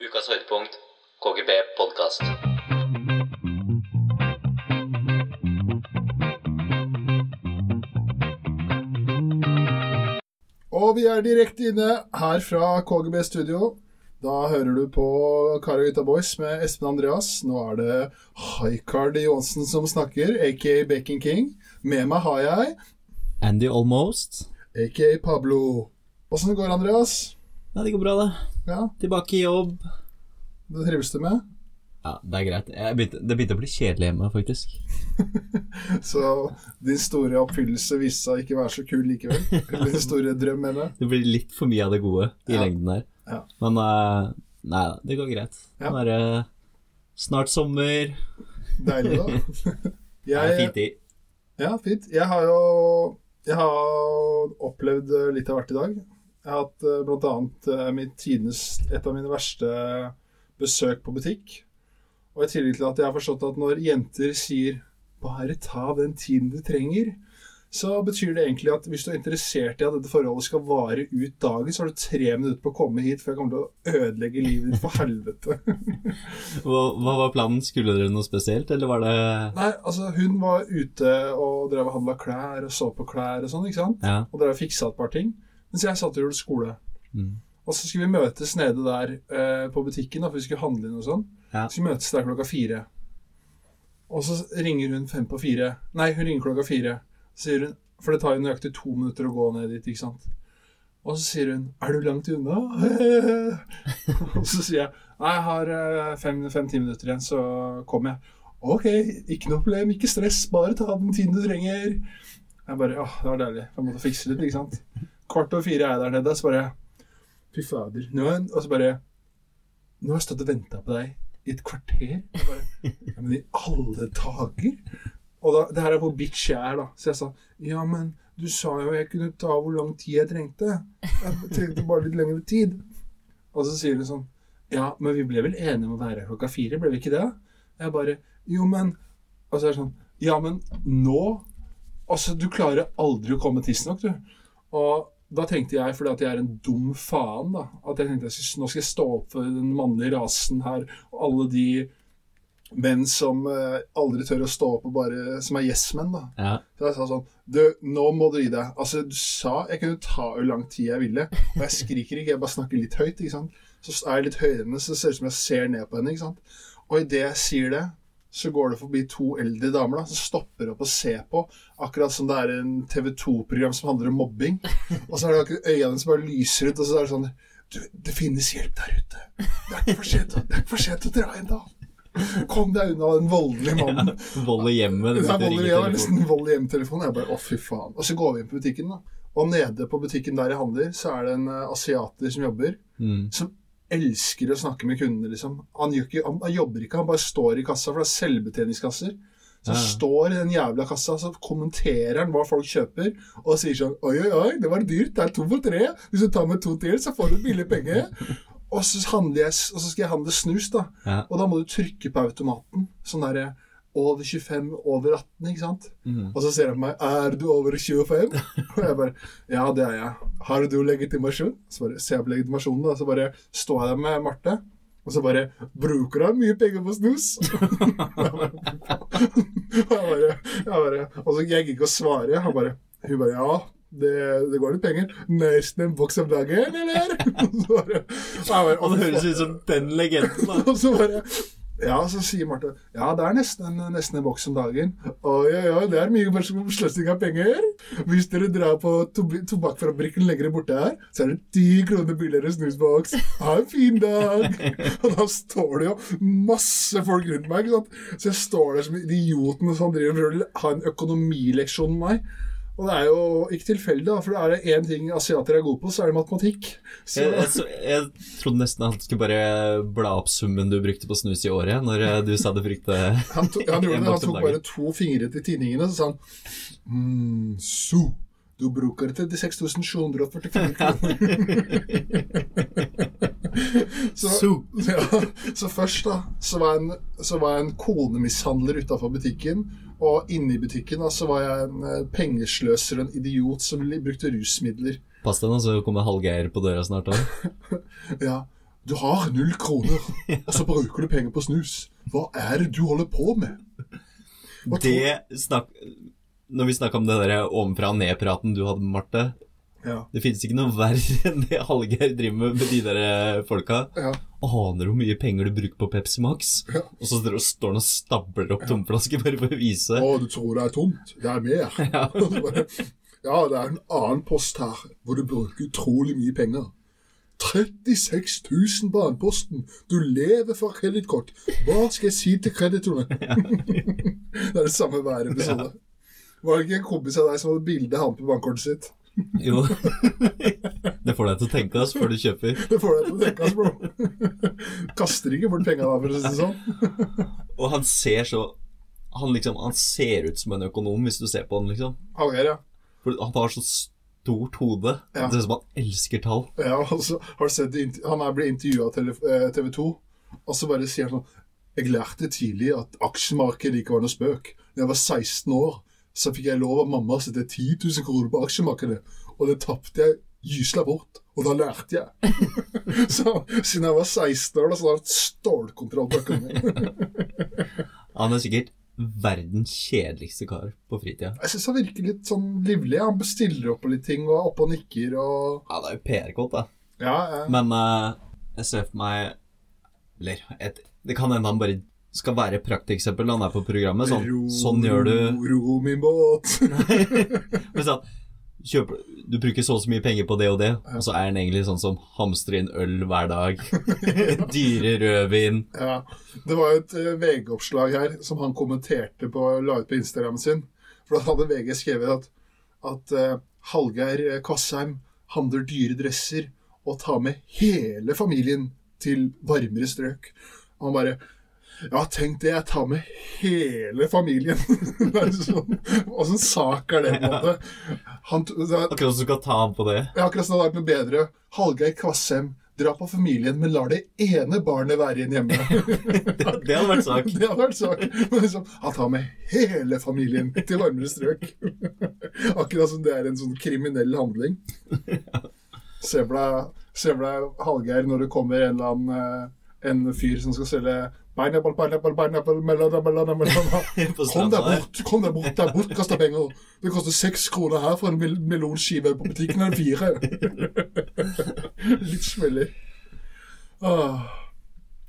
Ukas høydepunkt KGB podkast. Og vi er direkte inne her fra KGB studio. Da hører du på Kari og Gutta Boys med Espen Andreas. Nå er det Haikard Johansen som snakker, aka Bacon King. Med meg har jeg Andy Almost. aka Pablo. Åssen går Andreas? Ja, det går bra, det. Ja, Tilbake i jobb. Det trives du med? Ja, det er greit. Jeg begynte, det begynte å bli kjedelig hjemme, faktisk. Så din store oppfyllelse viste seg ikke være så kul likevel. Din store drøm, mener jeg. Det blir litt for mye av det gode i Ja. lengden der. Ja. Men eh, nei da, det går greit. Ja. Bare snart sommer. Deilig, da. Det er fint i. Ja, fint. Jeg har jo jeg har opplevd litt av hvert i dag. Jeg har hatt bl.a. eh, mitt tidenes, et av mine verste besøk på butikk. Og i tillegg til at jeg har forstått at når jenter sier 'bare ta den tiden du trenger', så betyr det egentlig at hvis du er interessert i at dette forholdet skal vare ut dagen, så har du tre minutter på å komme hit, for jeg kommer til å ødelegge livet ditt for helvete. Hva, hva var planen? Skulle dere noe spesielt, eller var det Nei, altså hun var ute og drev og handla klær og så på klær og sånn, ikke sant? Ja. Og drev og fiksa et par ting. Mens jeg satt og gjorde skole. Mm. Og så skulle vi møtes nede der eh, på butikken, da, for vi skulle handle inn og sånn. Ja. Så vi møtes der klokka fire. Og så ringer hun fem på fire. Nei, hun ringer klokka fire. Så sier hun, For det tar jo nøyaktig to minutter å gå ned dit, ikke sant. Og så sier hun 'Er du langt unna?' og så sier jeg 'Nei, jeg har eh, fem-ti minutter igjen, så kommer jeg'. 'Ok, ikke noe problem, ikke stress, bare ta den tiden du trenger'. Jeg bare, 'Å, det var deilig. Jeg måtte fikse litt, ikke sant. Kvart over fire er jeg der nede, så bare Fy fader. Nå er, og så bare Nå har jeg stått og venta på deg i et kvarter. Bare, ja, men i alle dager? Og da, det her er hvor bitch jeg er, da. Så jeg sa ja, men du sa jo jeg kunne ta hvor lang tid jeg trengte. Jeg trengte bare litt lengre tid. Og så sier hun sånn Ja, men vi ble vel enige om å være her klokka fire, ble vi ikke det? Jeg bare Jo, men Og så er det sånn Ja, men nå Altså, du klarer aldri å komme tidsnok, du. Og da tenkte jeg, fordi at jeg er en dum faen, da, at jeg tenkte nå skal jeg stå opp for den mannlige rasen her, og alle de menn som eh, aldri tør å stå opp og bare Som er yes-menn, da. Ja. Så jeg sa sånn Du, nå må du gi deg. Altså, du sa jeg kunne ta hvor lang tid jeg ville. Og jeg skriker ikke, jeg bare snakker litt høyt. ikke sant? Så er jeg litt høyere enn henne, så det ser ut som jeg ser ned på henne. ikke sant? Og idet jeg sier det, så går det forbi to eldre damer da, som stopper opp og ser på. Akkurat som det er en TV 2-program som handler om mobbing. Og så er det akkurat øynene som bare lyser ut, og så er det sånn Du, det finnes hjelp der ute. Det er ikke for sent, å- det er ikke for sent å dra inn, da. Kom deg unna den voldelige mannen. Vold i hjemmet. Det Det vold i hjemmet. nesten vold i hjemmetelefonen. Jeg bare, å fy faen. Og så går vi inn på butikken, da. Og nede på butikken der jeg handler, så er det en eh, asiater som jobber. Mm. Som elsker å snakke med kundene, liksom. Han, ikke, han, han jobber ikke, han bare står i kassa, for det er selvbetjeningskasser. Så han Ja. står i den jævla kassa, så kommenterer han hva folk kjøper, og sier sånn Oi, oi, oi, det var dyrt. Det er to for tre. Hvis du tar med to til, så får du billig penger. Og så, jeg, og så skal jeg handle snus, da. Ja. Og da må du trykke på automaten. Sånn derre over 25, over 18, ikke sant? Mm. Og så ser han på meg 'Er du over 25?' Og jeg bare 'Ja, det er jeg'. 'Har du legitimasjon?' Så bare ser jeg på legitimasjonen, da. Så bare står jeg der med Marte. Og så bare 'Bruker han mye penger på snus?' Og jeg bare, jeg bare Og så jeg gikk ikke å svare. Han bare Hun bare 'Ja'. Det, det går litt penger. Nesten en boks om dagen, eller? Og så bare, og bare, Og det høres ut som den legenden, da. og så bare Ja, så sier Marte Ja, det er nesten en, nesten en boks om dagen. Oi, oi, oi, det er mye sløsing av penger. Hvis dere drar på tob- tobakksfabrikken lenger borte her, så er det ti kroner billigere snusboks. Ha en fin dag. Og da står det jo masse folk rundt meg, ikke sant. Så jeg står der som idioten som driver og prøver å ha en økonomileksjon med meg. Og det er jo ikke tilfeldig, da, for er det én ting asiater er gode på, så er det matematikk. Så, Jeg, jeg, jeg trodde nesten han skulle bare bla opp summen du brukte på snus i året, når eh, du sa du brukte Han, to, han gjorde det, han tok bare to fingre til tinningene, så sa han mm, Så, du bruker 36 744 kroner. så, Så. ja, så først da, så var jeg en, så var jeg en konemishandler utafor butikken, og inne i butikken da, så var jeg en eh, pengesløser og en idiot som brukte rusmidler. Pass deg nå, så kommer Hallgeir på døra snart òg. Ja, Du har null kroner, og så bruker du penger på snus. Hva er det du holder på med? Hva Det snakk... Når vi snakka om det der ovenfra og ned-praten du hadde med Marte Ja. Det finnes ikke noe verre enn det Hallgeir driver med med de der eh, folka. Ja. Aner hvor mye penger du bruker på Pepsi Max? Ja. Og så står står han og stabler opp tomflasker bare for å vise. Å, du tror det er tomt? Det er mer. Ja. Ja, det er en annen post her hvor du bruker utrolig mye penger. 36 000 på anposten. Du lever for kredittkort. Hva skal jeg si til kreditorene? det er det samme hver episode. Var det ikke en kompis av deg som hadde bilde av han på bankkortet sitt? Jo. Det får deg til å tenke oss før du kjøper. Det får deg til å tenke, oss, bro. Kaster ikke bort penga da, for å si det sånn. Og han ser så han, liksom, han ser ut som en økonom hvis du ser på han, liksom. Hallgeir, ja. For han har så stort hode. Ja. Det ser ut som han elsker tall. Ja, altså, har du sett Han er blitt intervjua av TV 2, og så bare sier han sånn Jeg lærte tidlig at aksjemarkedet ikke var noe spøk. Da jeg var 16 år, så fikk jeg lov av mamma å sette 10 000 kroner på aksjemarkedet, og det tapte jeg gysla bort. Og da lærte jeg. så siden jeg var 16 år, da, så har jeg hatt stålkontroll på økonomien. Han er sikkert verdens kjedeligste kar på fritida. Jeg syns han virker litt sånn livlig. Han bestiller opp på litt ting, og er oppe og nikker og Ja, det er jo PR-kåt, da. Ja, ja. Men uh, jeg ser for meg Eller et, det kan hende han bare skal være prakteksempel når han er på programmet. Sånn, Ro, sånn gjør du Ro min båt. Men sånn, kjøper, Du bruker så og så mye penger på det og det, og så er han egentlig sånn som hamstrer inn øl hver dag. Dyre rødvin. Ja, Det var jo et eh, VG-oppslag her som han kommenterte på la ut på Instagrammen sin. For da hadde VG skrevet at, at uh, Hallgeir Kvassheim handler dyre dresser og tar med hele familien til varmere strøk. Og han bare Ja, tenk det, jeg tar med hele familien. Sånn, Åssen sak er det, på en måte? Han, det Akkurat som du skal ta ham på det. ja, akkurat som det hadde vært noe bedre. Hallgeir Kvassem drar på familien, men lar det ene barnet være igjen hjemme. Det hadde vært sak. Det hadde vært sak. Men liksom, han tar med hele familien til varmere strøk. Akkurat som det er en sånn kriminell handling. Se for deg, Hallgeir når det kommer en eller annen eh, en fyr som skal selge pineapple, pineapple, pineapple, melon, melon, melon. Kom deg bort, kom deg bort, det er bortkasta penger. Det koster seks kroner her for en mel melonskive. På butikken er det fire. Litt smellig. Åh.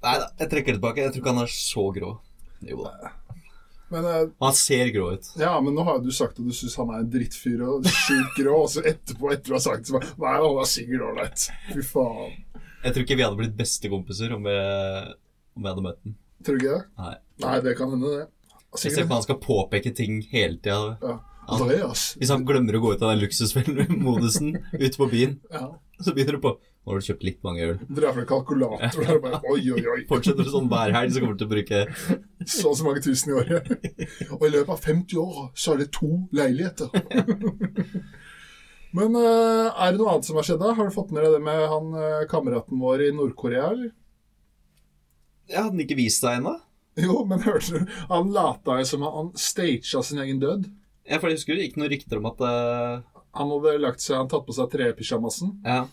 Nei da, jeg trekker tilbake. Jeg tror ikke han er så grå. Jo da. Men eh, Han ser grå ut. Ja, men nå har du sagt at du syns han er en drittfyr og sjukt grå, og så etterpå, etter du har sagt det, så bare Nei, han er sikkert ålreit. Fy faen. Jeg tror ikke vi hadde blitt bestekompiser om vi, om vi hadde møtt den. Tror du ikke det? Nei. Nei, det kan hende, det. Jeg ser for Sikkert. meg han skal påpeke ting hele tida. Ja. Hvis han glemmer å gå ut av den luksusmodusen ute på byen, Ja. så begynner du på Nå har du kjøpt litt mange øl. Drar fra kalkulator og bare Oi, oi, oi. Fortsetter du sånn hver helg, så kommer du til å bruke Så og så mange tusen i året. Og i løpet av 50 år så er det to leiligheter. Men eh, er det noe annet som har skjedd, da? Har du fått med deg det med han eh, kameraten vår i Nord-Korea, eller? Jeg hadde den ikke vist deg ennå. Jo, men hørte du? Han lata jo som han stagea sin egen død. Ja, for jeg husker det gikk noen rykter om at uh... Han hadde lagt seg, han tatt på seg trepysjamasen. Ja.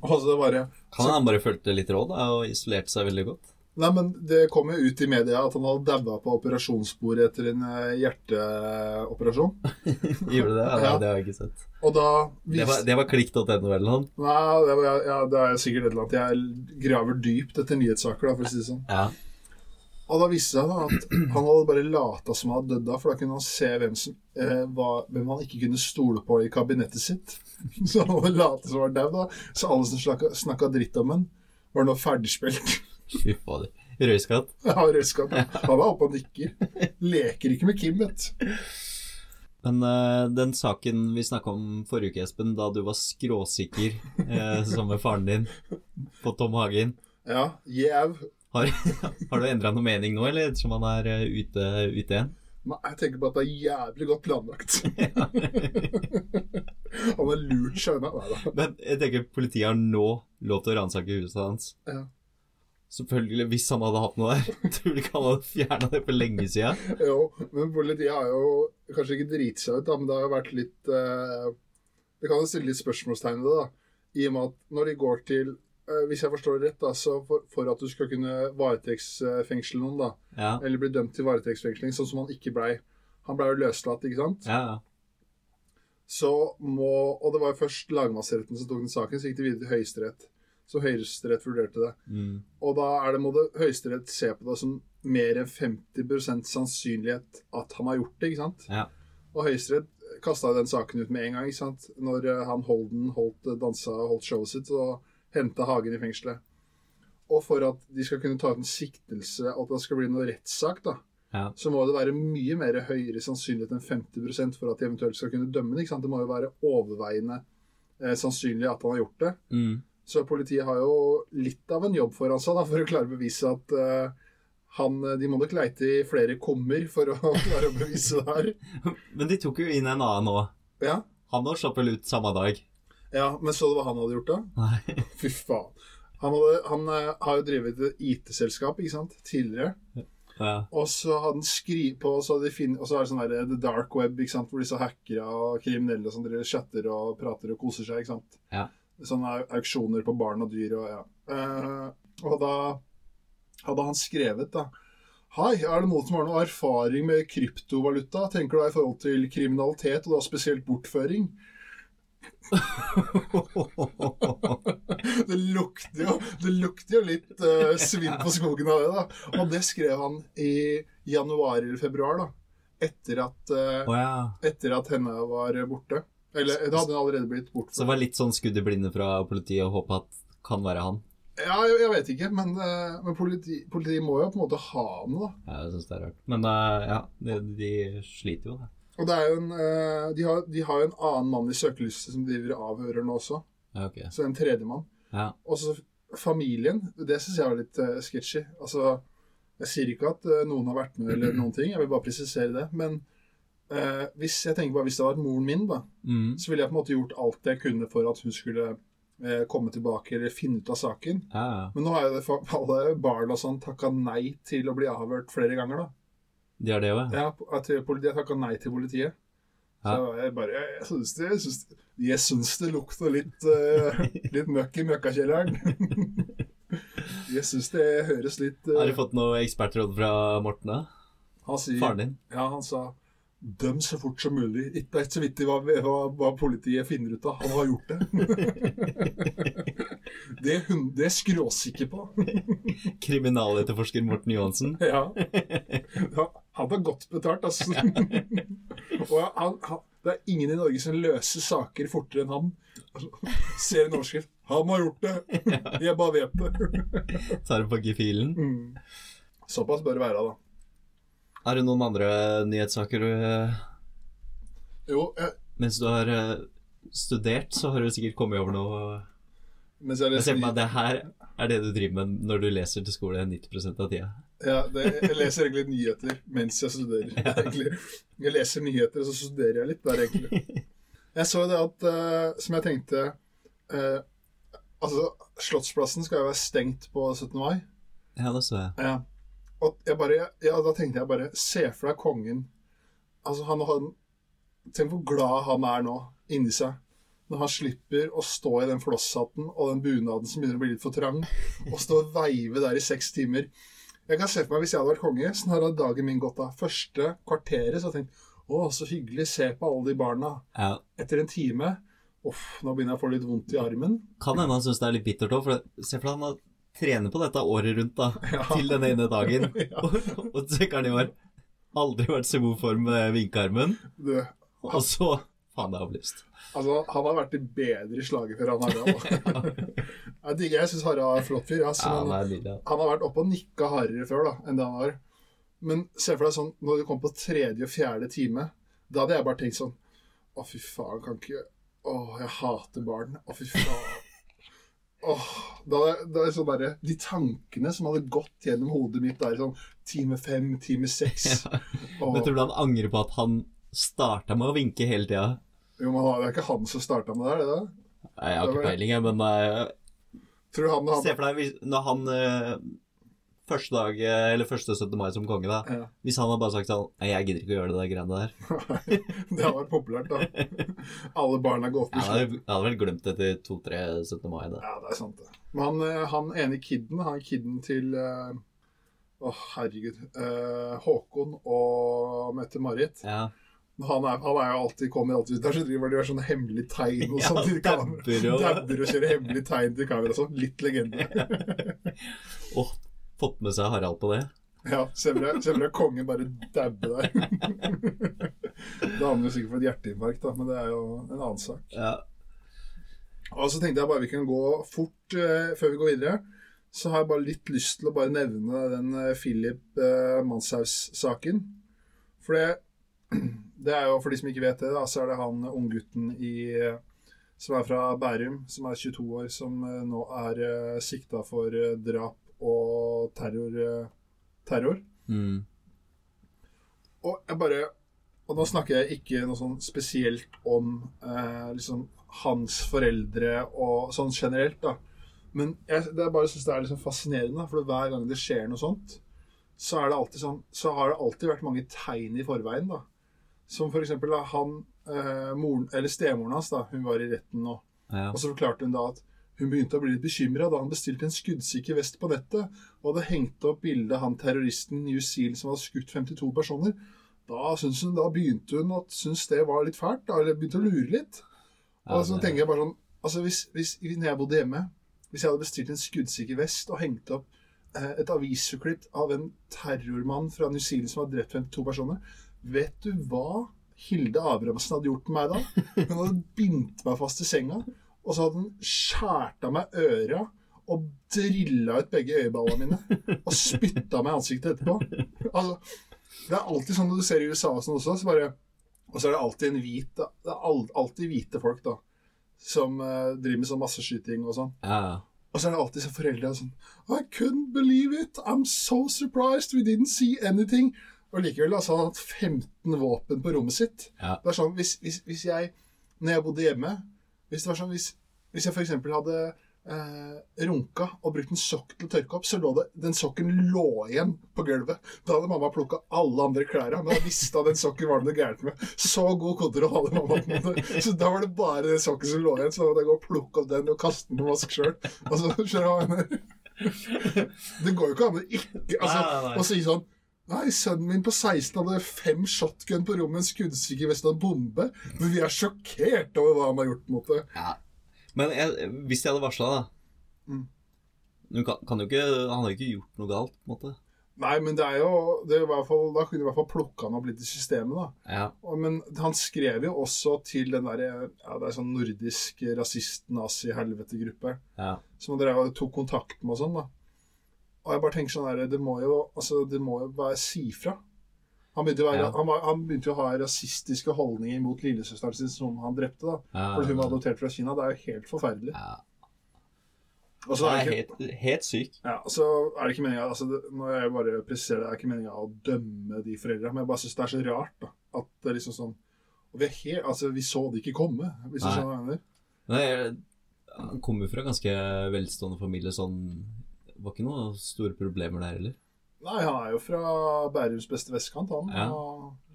Og så bare Kan han bare fulgte litt råd da, og isolerte seg veldig godt. Nei, men det kom jo ut i media at han hadde daua på operasjonsbordet etter en eh, hjerteoperasjon. Gjorde det? Ja, Ja. Det har jeg ikke sett. Og da Det var, det var klikk.no eller noe? Nei, det, var, ja, det er sikkert et eller annet. Jeg graver dypt etter nyhetssaker, da, for å si det sånn. Ja. Og da viste det seg at han hadde bare lata som han hadde dødd av, for da kunne han se hvem, som, eh, var, hvem han ikke kunne stole på i kabinettet sitt. Så han hadde lata som han var dau, da. Så alle som snakka, dritt om han, var nå ferdigspilt. Fy fader. Røyskatt. Ja, rødskatt. Han var oppe og nikker. Leker ikke med Kim, vet. Men uh, den saken vi snakka om forrige uke, Espen, da du var skråsikker uh, sammen med faren din på Tom Hagen Ja, jæv. Har, har du endra noe mening nå, eller ettersom han er uh, ute, ute igjen? Nei, jeg tenker på at det er jævlig godt planlagt. Han har lurt seg unna. Men jeg tenker politiet har nå lov til å ransake huset hans. Ja. Selvfølgelig, hvis han hadde hatt noe der. Tror du ikke han hadde fjerna det for lenge siden? Jo, men politiet har jo kanskje ikke driti seg ut, da, men det har jo vært litt eh, Det kan jo stille litt spørsmålstegn ved det, da. I og med at når de går til eh, hvis jeg forstår det rett, da, så for, for at du skal kunne varetektsfengsle noen, da, Ja. eller bli dømt til varetektsfengsling, sånn som han ikke blei Han blei jo løslatt, ikke sant? Ja, ja. Så må Og det var jo først lagmannsretten som tok den saken, så gikk det videre til Høyesterett. Så Høyesterett vurderte det. Mm. Og da er det, må det Høyesterett se på det som mer enn 50% sannsynlighet at han har gjort det, ikke sant? Ja. Og Høyesterett kasta den saken ut med en gang, ikke sant? Når eh, han Holden holdt, dansa og holdt showet sitt, så henta Hagen i fengselet. Og for at de skal kunne ta ut en siktelse, at det skal bli noe rettssak, da, Ja. så må det være mye mer høyere sannsynlighet enn 50 for at de eventuelt skal kunne dømme den. ikke sant? Det må jo være overveiende eh, sannsynlig at han har gjort det. Mm. Så politiet har jo litt av en jobb foran seg da, for å klare å bevise at uh, han, de må nok leite i flere kummer for å klare å bevise det her. Men de tok jo inn en annen òg. Ja, Han òg slapp vel ut samme dag. ja men så du hva han hadde gjort da? Nei. Fy faen. Han, hadde, han uh, har jo drevet et IT-selskap ikke sant, tidligere. Ja. Og så hadde han skrevet på, og så, de finn, og så er det sånn der, The Dark Web, ikke sant, hvor disse hackere og kriminelle som driver chatter og prater og koser seg. ikke sant? Ja. Sånne auksjoner på barn og dyr og ja. Uh, og da hadde han skrevet, da Hei, er det noen som har noe erfaring med kryptovaluta? Tenker du da i forhold til kriminalitet, og da spesielt bortføring? Det lukter jo, det lukter jo litt uh, svinn på skogen av det, da. Og det skrev han i januar eller februar, da. Etter at, uh, oh, ja. etter at henne var borte. Eller det hadde allerede blitt Så det var litt sånn skudd i blinde fra politiet og håpe at kan være han. Ja, jeg, jeg vet ikke, men, eh, men politi, politiet må jo på en måte ha noe, da. Ja, jeg syns det er rart. Men eh, ja, de, de sliter jo, da. Og det er jo en, eh, de, har, de har jo en annen mann i søkelyset som driver avhører nå også. Ja, okay. Så en tredjemann. Ja. Og så familien. Det syns jeg var litt uh, sketchy. Altså, jeg sier ikke at noen har vært med eller noen ting, jeg vil bare presisere det. Men eh, hvis jeg tenker bare hvis det hadde vært moren min, da, Mm. så ville jeg på en måte gjort alt jeg kunne for at hun skulle eh, komme tilbake eller finne ut av saken. ja, ja. Men nå har jo det alle barn og sånn takka nei til å bli avhørt flere ganger, da. De har det òg, ja. Ja, de har takka nei til politiet. Så jeg bare Jeg, jeg syns det, jeg syns, jeg syns det lukter litt, uh, litt møkk i møkkakjelleren. jeg syns det høres litt uh, Har du fått noe ekspertråd fra Morten, da? Han sier Faren din? Ja, han sa Døm så fort som mulig. Ikke så vidt hva, hva, hva politiet finner ut av. Han har gjort det. det er hun det er skråsikker på. Kriminaletterforsker Morten Johansen? Ja. ja. Han har godt betalt, altså. Og han, han, det er ingen i Norge som løser saker fortere enn han. Ser en overskrift 'Han har gjort det'. Jeg bare vet det. Tar det på gefühlen? Mm. Såpass bør det være, da. Har du noen andre nyhetssaker du Jo, jeg, Mens du har eh, studert, så har du sikkert kommet over noe mens jeg Jeg ser på meg det her er det du driver med når du leser til skole 90% av tida. Ja, det, jeg leser egentlig nyheter mens jeg studerer. egentlig. Jeg leser nyheter, og så studerer jeg litt der, egentlig. Jeg så det at, uh, som jeg tenkte uh, Altså, Slottsplassen skal jo være stengt på 17. mai. Ja, det så jeg. Ja. Og jeg bare, ja, da tenkte jeg bare Se for deg kongen. Altså, han han, Tenk hvor glad han er nå, inni seg. Når han slipper å stå i den flosshatten og den bunaden som begynner å bli litt for trang, og stå og veive der i seks timer. Jeg kan se for meg hvis jeg hadde vært konge, sånn hadde dagen min gått av. Første kvarteret så hadde jeg å, så hyggelig, se på alle de barna. Ja. Etter en time Uff, nå begynner jeg å få litt vondt i armen. Kan hende han syns det er litt bittert òg, se for deg han har trener på dette året rundt, da. Ja. Til den ene dagen. Ja. Og, og så kan det jo aldri vært så god form med vinkearmen. Og så Faen, det er avlyst. Altså, han har vært i bedre slaget før han Harald. jeg digger, jeg syns Harald er flott fyr. Altså, Ja, han, ja. han har vært oppe og nikka hardere før da, enn det han har. Men se for deg sånn, når du kom på tredje og fjerde time, da hadde jeg bare tenkt sånn Å, fy faen, kan ikke Å, jeg hater barn. Å, fy faen. Åh, da, da er sånn bare, De tankene som hadde gått gjennom hodet mitt der, sånn time fem, time seks Åh, Men tror du han angrer på at han starta med å vinke hele tida? jo, men Det er ikke han som starta med det, er det da? Nei, Jeg har ikke peiling, jeg, men uh, Tror du han se for deg når han eh, første dag, eh, eller første 17. mai som konge, da. Ja. Hvis han hadde bare sagt sånn Nei, jeg gidder ikke å gjøre det der greiene der. det hadde vært populært, da. Alle barna går opp i slutt. jeg hadde vel glemt det til to-tre 17. mai, da. Ja, det er sant, det. Men han, eh, han ene kiden, han kiden til Å, Å, herregud. eh, Håkon og Mette-Marit. Ja. Han, er, han er jo alltid, kommer alltid ut der, så driver de og sånne hemmelige tegn og Ja, sånn til kamera. dabber og- kjører hemmelige tegn til kamera og sånn. Litt legende. Åh, fått med seg Harald på det. Ja, ser Sevre kongen bare dabbe der. da handler sikkert for et hjerteinfarkt, da, men det er jo en annen sak. Ja. Og så tenkte jeg bare vi kan gå fort eh, før vi går videre. Så har jeg bare litt lyst til å bare nevne den eh, Philip eh, Manshaus-saken. For det, det er jo, for de som ikke vet det, da, så er det han unggutten i eh, som er fra Bærum, som er 22 år, som eh, nå er uh, sikta for eh, drap og terror. eh, terror. Mm. Og jeg bare Og nå snakker jeg ikke noe sånn spesielt om eh, liksom hans foreldre og sånn generelt, da. Men jeg, det er bare synes det er liksom fascinerende, for hver gang det skjer noe sånt, så, er det alltid sånn, så har det alltid vært mange tegn i forveien. da. Som for eksempel da, han, eh, moren, eller stemoren hans, da, hun var i retten nå. Ja. Og så forklarte hun da at hun begynte å bli litt bekymra da han bestilte en skuddsikker vest på nettet og hadde hengt opp bildet av han terroristen New Zealand som hadde skutt 52 personer. Da, synes hun, da begynte hun at synes det var litt fælt, da, eller begynte å lure litt. Og så tenker jeg bare sånn altså hvis, hvis, Når jeg bodde hjemme, hvis jeg hadde bestilt en skuddsikker vest og hengt opp eh, et avisutklipp av en terrormann fra New Zealand som hadde drept 52 personer Vet du hva Hilde Abrahamsen hadde gjort med meg da? Hun hadde bindt meg fast i senga, og så hadde han skjært av meg øra og drilla ut begge øyeballene mine. Og spytta meg i ansiktet etterpå. Altså, det er alltid sånn når du ser i USA og sånn også, så bare Og så er det alltid en hvit da. Det er alltid hvite folk, da. Som uh, driver med sånn masseskyting og sånn. Ja. Og så er det alltid så foreldra sånn I couldn't believe it. I'm so surprised. We didn't see anything. Og likevel altså, han hatt 15 våpen på rommet sitt. Ja. Det er sånn, hvis, hvis, hvis jeg, når jeg bodde hjemme Hvis det var sånn, hvis, hvis jeg eksempel hadde eh, runka og brukt en sokk til å tørke opp, så lå det, den sokken lå igjen på gulvet. Da hadde mamma plukka alle andre klærne, men da visste at den sokken var det noe gærent med. Så god kontroll hadde mamma. på. Så da var det bare den sokken som lå igjen, så da måtte jeg gå og plukke opp den og kaste den på vask sjøl. Altså? Det går jo ikke an å ikke altså, å si sånn Nei, sønnen min på 16 hadde fem shotgun på rommet, en skuddsikker vest og en bombe. Men vi er sjokkert over hva han har gjort mot det. ja. Men jeg, hvis jeg hadde varsla, da Mm. Kan, kan ikke, Han har jo ikke gjort noe galt, på en måte. Nei, men det er jo det er i hvert fall, Da kunne du i hvert fall plukka han opp litt i systemet, da. Ja. Og, men han skrev jo også til den derre ja, Det er sånn nordisk rasist-nazi-helvete-gruppe ja. som han tok kontakt med og sånn, da. Og jeg bare tenker sånn der, Det må jo altså, det må jo bare si fra. Han begynte, være, Ja. han, var, han begynte å ha rasistiske holdninger mot lillesøsteren sin som han drepte. da Ja. Fordi hun var adoptert fra Kina. Det er jo helt forferdelig. Ja. Og så er det ikke, helt, helt syk. ja, så er det ikke meninga altså, det- Når jeg bare presiserer det, er ikke meninga å dømme de foreldra, men jeg bare syns det er så rart da at det er liksom sånn og vi, er helt, altså, vi så det ikke komme, hvis du skjønner hva jeg mener. Nei, han kommer fra ganske velstående familie, sånn var ikke noen store problemer der heller. Nei, han er jo fra Bærums beste vestkant, han. Ja.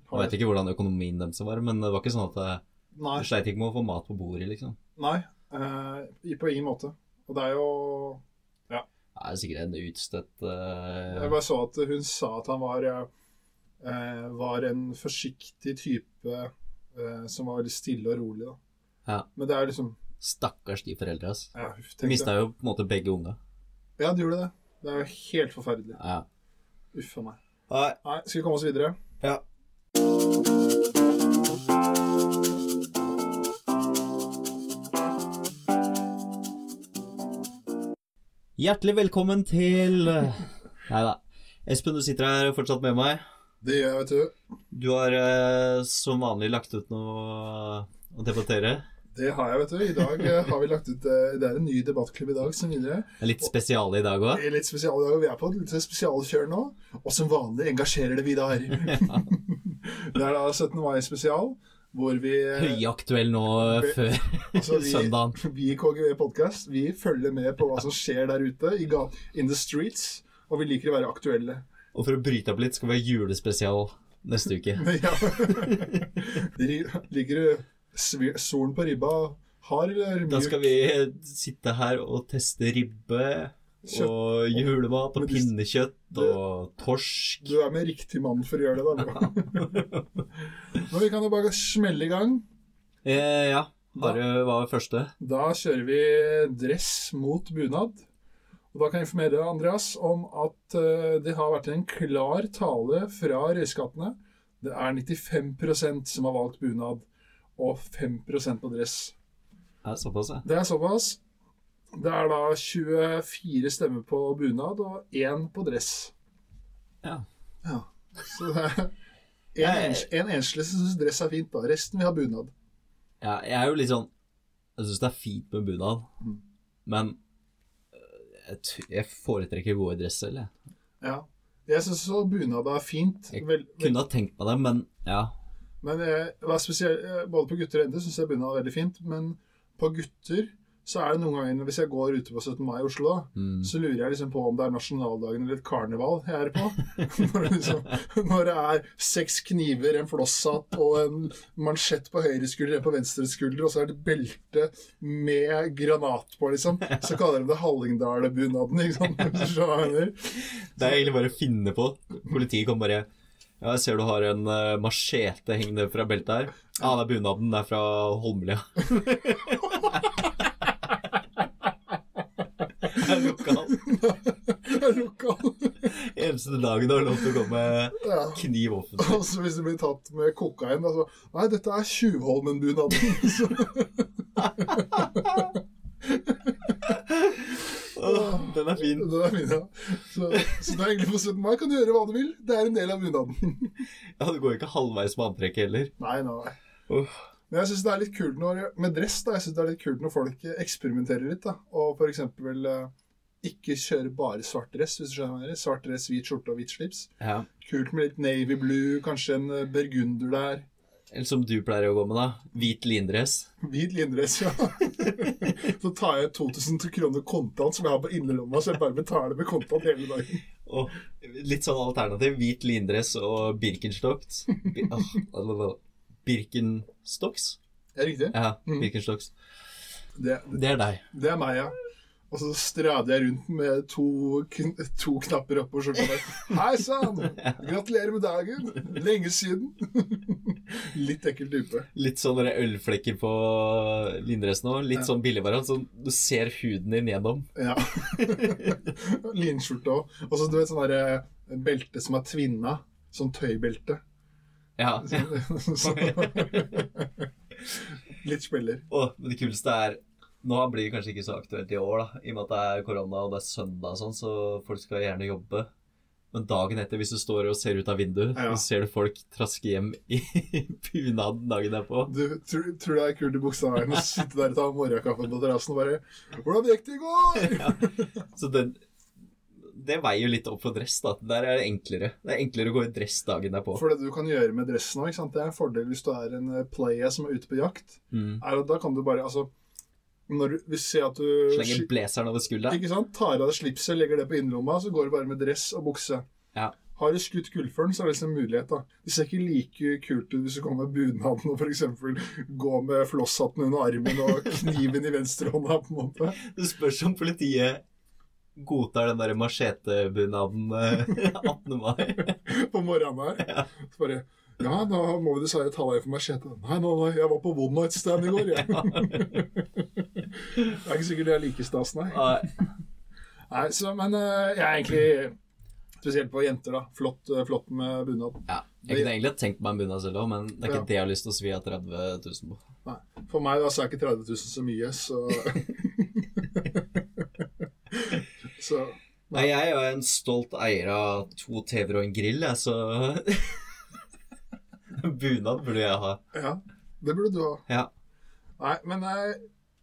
Jeg vet ikke hvordan økonomien deres var, men det var ikke sånn at Nei, du sleit ikke med å få mat på bordet, liksom. nei eh, på ingen måte. Og det er jo Det er sikkert en utstøtt eh, Jeg bare så at hun sa at han var eh, Var en forsiktig type eh, som var veldig stille og rolig, da. Ja. Men det er liksom Stakkars de foreldra, ass. ja, mista jo på en måte begge unga. Ja, det gjorde det. Det er jo helt forferdelig. Ja. Uff a meg. Nei. Nei, skal vi komme oss videre? Ja. Hjertelig velkommen til Nei da. Espen, du sitter her fortsatt med meg. Det gjør jeg, vet du. Du har eh, som vanlig lagt ut noe å debattere. Det har jeg, vet du. I dag eh, har vi lagt ut eh, Det er en ny debattklubb i dag som videre. Er litt spesiale i dag òg. Litt spesial i dag. Vi er på et spesialkjør nå. Og som vanlig engasjerer det Vidar. det er da 17. mai-spesial, hvor vi eh, Høyaktuell nå før Altså, vi, søndagen. vi i KGV Podcast Vi følger med på hva som skjer der ute i in the streets. Og vi liker å være aktuelle. Og for å bryte opp litt, skal vi ha julespesial neste uke. Ja. Ligger det svi- solen på ribba hard eller mjuk? Da skal vi sitte her og teste ribbe Kjøtt. og julemat og pinnekjøtt du- og torsk. Du er med riktig mann for å gjøre det, da. Men vi kan jo bare smelle i gang. Eh, ja. Bare var første? Da kjører vi dress mot bunad. Og da kan jeg informere deg, Andreas, om at eh, det har vært en klar tale fra røyskattene. Det er 95% som har valgt bunad, og 5% på dress. Ja, såpass, ja. Det er såpass. Det er da 24 stemmer på bunad og én på dress. ja. Ja. Så det er en, ens, en enslig som syns dress er fint, da. Resten vil ha bunad. Ja, jeg er jo litt sånn Jeg syns det er fint med bunad, Mm. men øh, jeg, jeg foretrekker vår dress selv, jeg. Ja. Jeg syns bunad er fint. Jeg Vel, vel, Kunne ha tenkt meg det, men ja. Men jeg, spesielt, eh, både på gutter og jenter syns jeg bunad er veldig fint. Men på gutter så er det noen ganger Hvis jeg går ute på 17. mai i Oslo, Mm. så lurer jeg liksom på om det er nasjonaldagen eller et karneval jeg er på. når, det liksom, når det er seks kniver, en flosshatt og en mansjett på høyre skulder, en på venstre skulder, og så er det belte med granat på, liksom. Så kaller de det Hallingdalbunaden, ikke sant? Det er egentlig bare å finne på. Politiet kan bare Ja, jeg ser du har en uh, machete hengende fra beltet her. Ja, det er bunaden. Det er fra Holmlia. Det er lokal. Det er lokal. Eneste dagen du har lov til å gå med Ja. kniv offentlig. Altså Hvis du blir tatt med kokain altså, Nei, dette er Tjuvholmen-bunaden. Den er fin. Den er fin, ja. Så, så det er egentlig på 17. mai kan du gjøre hva du vil. Det er en del av bunaden. Ja, Du går ikke halvveis med antrekket heller. Nei, nei. Uff. Men jeg synes det er litt kult når, med dress da, jeg synes det er litt kult når folk eksperimenterer litt. da, Og f.eks. Uh, ikke kjøre bare svart dress. hvis du skjønner det. Svart dress, hvit skjorte og hvit slips. Ja. Kult med litt navy blue, kanskje en eh, burgunder der. Eller som du pleier å gå med, da. Hvit lindress. Hvit lindress, ja. så tar jeg 2000 kroner kontant som jeg har på innerlomma, så jeg bare betaler med kontant hele dagen. Og litt sånn alternativ. Hvit lindress og Birkenstocks. Birkenstocks? Det er riktig. Ja, Birkenstocks. Birkenstocks. Det, Det er deg. det er meg, ja. Og så strader jeg rundt med to, to knapper oppå skjorta. Hei sann! Gratulerer med dagen! Lenge siden. Litt ekkel type. Litt sånn ølflekker på lindressen òg. Litt Ja. sånn billigvariant. Sånn du ser huden din gjennom. Ja. Linskjorte òg. Og så du vet sånn derre belte som er tvinna. Sånn tøybelte. Ja. Så, litt spiller. Åh, men det kuleste er Nå blir det kanskje ikke så aktuelt i år, da, i og med at det er korona og det er søndag og sånn, så folk skal gjerne jobbe. Men dagen etter, hvis du står og ser ut av vinduet, Ja. så ser du folk traske hjem i bunad dagen derpå. Du tror, tror det er kult i Bogstadveien å sitte der og ta morgenkaffen på terrassen og bare 'Hvordan gikk det i går?' ja. Så den Det veier jo litt opp for dress, da. Der er det enklere. Det er enklere å gå i dress dagen derpå. For det du kan gjøre med dressen òg, det er en fordel hvis du er en eh, player som er ute på jakt. Mm. Er da kan du bare Altså, når du vi ser at du Slenger blazeren over skulderen. Ikke sant? Tar av deg slipset, legger det på innerlomma, så går du bare med dress og bukse. Ja. Har du skutt gullfuglen, så er det liksom en mulighet. da. Det ser ikke like kult ut hvis du kommer med bunaden og f.eks. går med flosshatten under armen og kniven i venstrehånda. på en måte. Det spørs om politiet godtar den der machetebunaden eh, 18. mai. på morgenen her. Så bare Ja, da må vi dessverre ta deg for machete. Nei, nei, nei, jeg var på one night stand i går, jeg. det er ikke sikkert det er like stas, nei. Nei. nei så, men eh, jeg er egentlig Spesielt på jenter, da. Flott, eh, flott med bunad. Ja, jeg kunne egentlig tenkt meg en bunad selv òg, men det er ikke Ja. det jeg har lyst til å svi av 30 000 på. Nei. For meg da, så er ikke 30 000 så mye, så Så Nei, jeg er jo en stolt eier av to TV-er og en grill, jeg, så Bunad burde jeg ha. ja. Det burde du ha. Ja. Nei, men eh,